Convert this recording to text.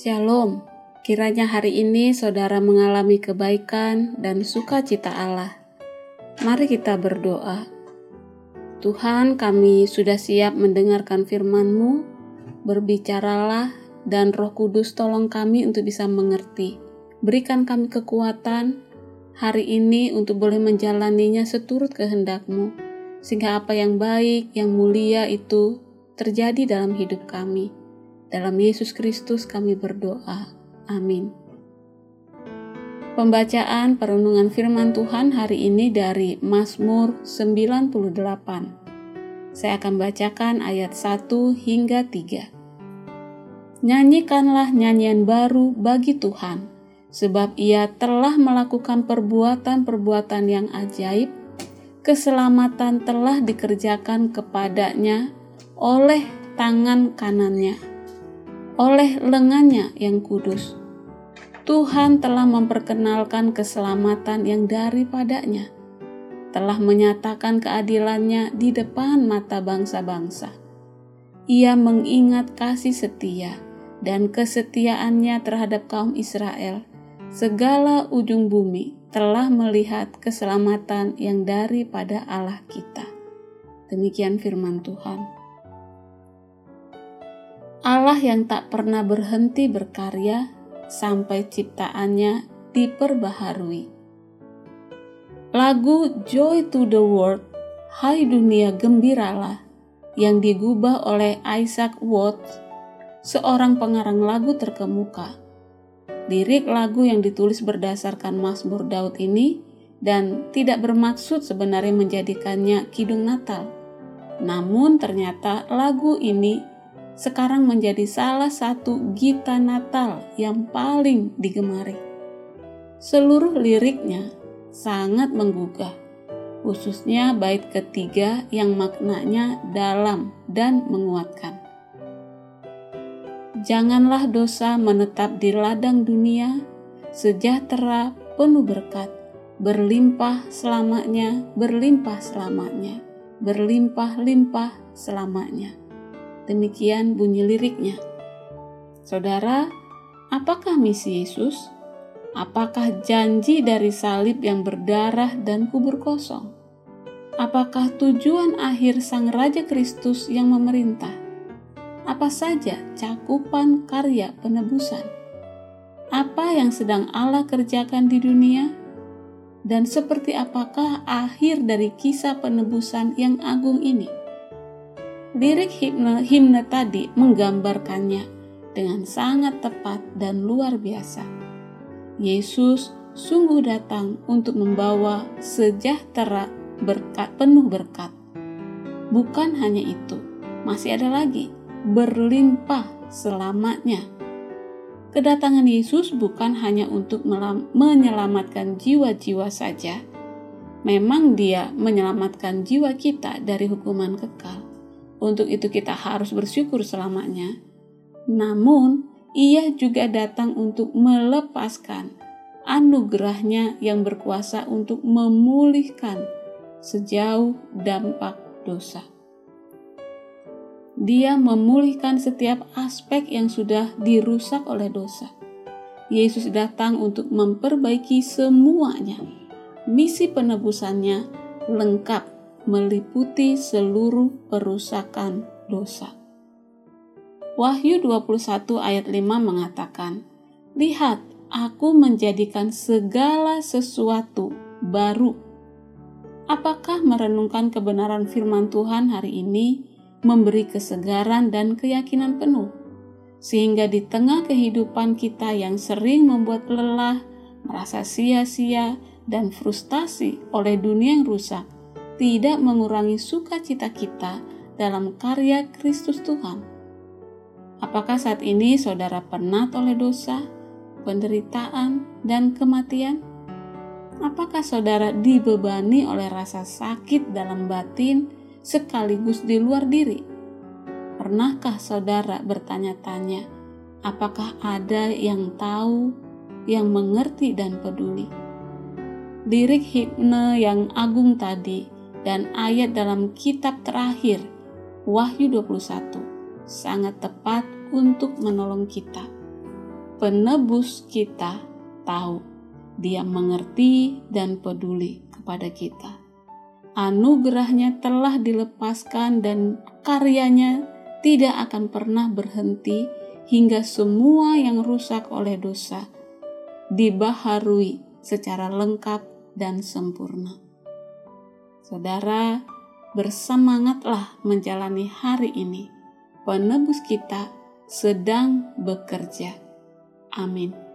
Shalom, kiranya hari ini saudara mengalami kebaikan dan sukacita Allah. Mari kita berdoa. Tuhan, kami sudah siap mendengarkan firman-Mu. Berbicaralah dan Roh Kudus tolong kami untuk bisa mengerti. Berikan kami kekuatan hari ini untuk boleh menjalaninya seturut kehendak-Mu, sehingga apa yang baik, yang mulia itu terjadi dalam hidup kami. Dalam Yesus Kristus kami berdoa. Amin. Pembacaan perenungan firman Tuhan hari ini dari Mazmur 98. Saya akan bacakan ayat 1 hingga 3. Nyanyikanlah nyanyian baru bagi Tuhan, sebab ia telah melakukan perbuatan-perbuatan yang ajaib, keselamatan telah dikerjakan kepadanya oleh tangan kanannya, oleh lengannya yang kudus Tuhan telah memperkenalkan keselamatan yang daripadanya, telah menyatakan keadilannya di depan mata bangsa-bangsa. Ia mengingat kasih setia dan kesetiaannya terhadap kaum Israel. Segala ujung bumi telah melihat keselamatan yang daripada Allah kita. Demikian firman Tuhan. Allah yang tak pernah berhenti berkarya sampai ciptaannya diperbaharui. Lagu Joy to the World, Hai Dunia Gembiralah, yang digubah oleh Isaac Watts, seorang pengarang lagu terkemuka. Lirik lagu yang ditulis berdasarkan Mazmur Daud ini dan tidak bermaksud sebenarnya menjadikannya kidung Natal. Namun ternyata lagu ini sekarang menjadi salah satu gita Natal yang paling digemari. Seluruh liriknya sangat menggugah, khususnya bait ketiga yang maknanya dalam dan menguatkan. Janganlah dosa menetap di ladang dunia, sejahtera penuh berkat, berlimpah selamanya, berlimpah selamanya, berlimpah-limpah selamanya. Demikian bunyi liriknya. Saudara, apakah misi Yesus? Apakah janji dari salib yang berdarah dan kubur kosong? Apakah tujuan akhir Sang Raja Kristus yang memerintah? Apa saja cakupan karya penebusan? Apa yang sedang Allah kerjakan di dunia? Dan seperti apakah akhir dari kisah penebusan yang agung ini? Lirik himne, himne tadi menggambarkannya dengan sangat tepat dan luar biasa. Yesus sungguh datang untuk membawa sejahtera berkat penuh berkat. Bukan hanya itu, masih ada lagi berlimpah selamanya. Kedatangan Yesus bukan hanya untuk menyelamatkan jiwa-jiwa saja. Memang Dia menyelamatkan jiwa kita dari hukuman kekal untuk itu kita harus bersyukur selamanya. Namun, ia juga datang untuk melepaskan anugerahnya yang berkuasa untuk memulihkan sejauh dampak dosa. Dia memulihkan setiap aspek yang sudah dirusak oleh dosa. Yesus datang untuk memperbaiki semuanya. Misi penebusannya lengkap meliputi seluruh perusakan dosa. Wahyu 21 ayat 5 mengatakan, Lihat, aku menjadikan segala sesuatu baru. Apakah merenungkan kebenaran firman Tuhan hari ini memberi kesegaran dan keyakinan penuh? Sehingga di tengah kehidupan kita yang sering membuat lelah, merasa sia-sia, dan frustasi oleh dunia yang rusak, tidak mengurangi sukacita kita dalam karya Kristus Tuhan. Apakah saat ini saudara penat oleh dosa, penderitaan, dan kematian? Apakah saudara dibebani oleh rasa sakit dalam batin sekaligus di luar diri? Pernahkah saudara bertanya-tanya, apakah ada yang tahu, yang mengerti dan peduli? Lirik himne yang agung tadi dan ayat dalam kitab terakhir Wahyu 21 sangat tepat untuk menolong kita. penebus kita tahu, dia mengerti dan peduli kepada kita. Anugerahnya telah dilepaskan dan karyanya tidak akan pernah berhenti hingga semua yang rusak oleh dosa dibaharui secara lengkap dan sempurna. Saudara, bersemangatlah menjalani hari ini. Penebus kita sedang bekerja. Amin.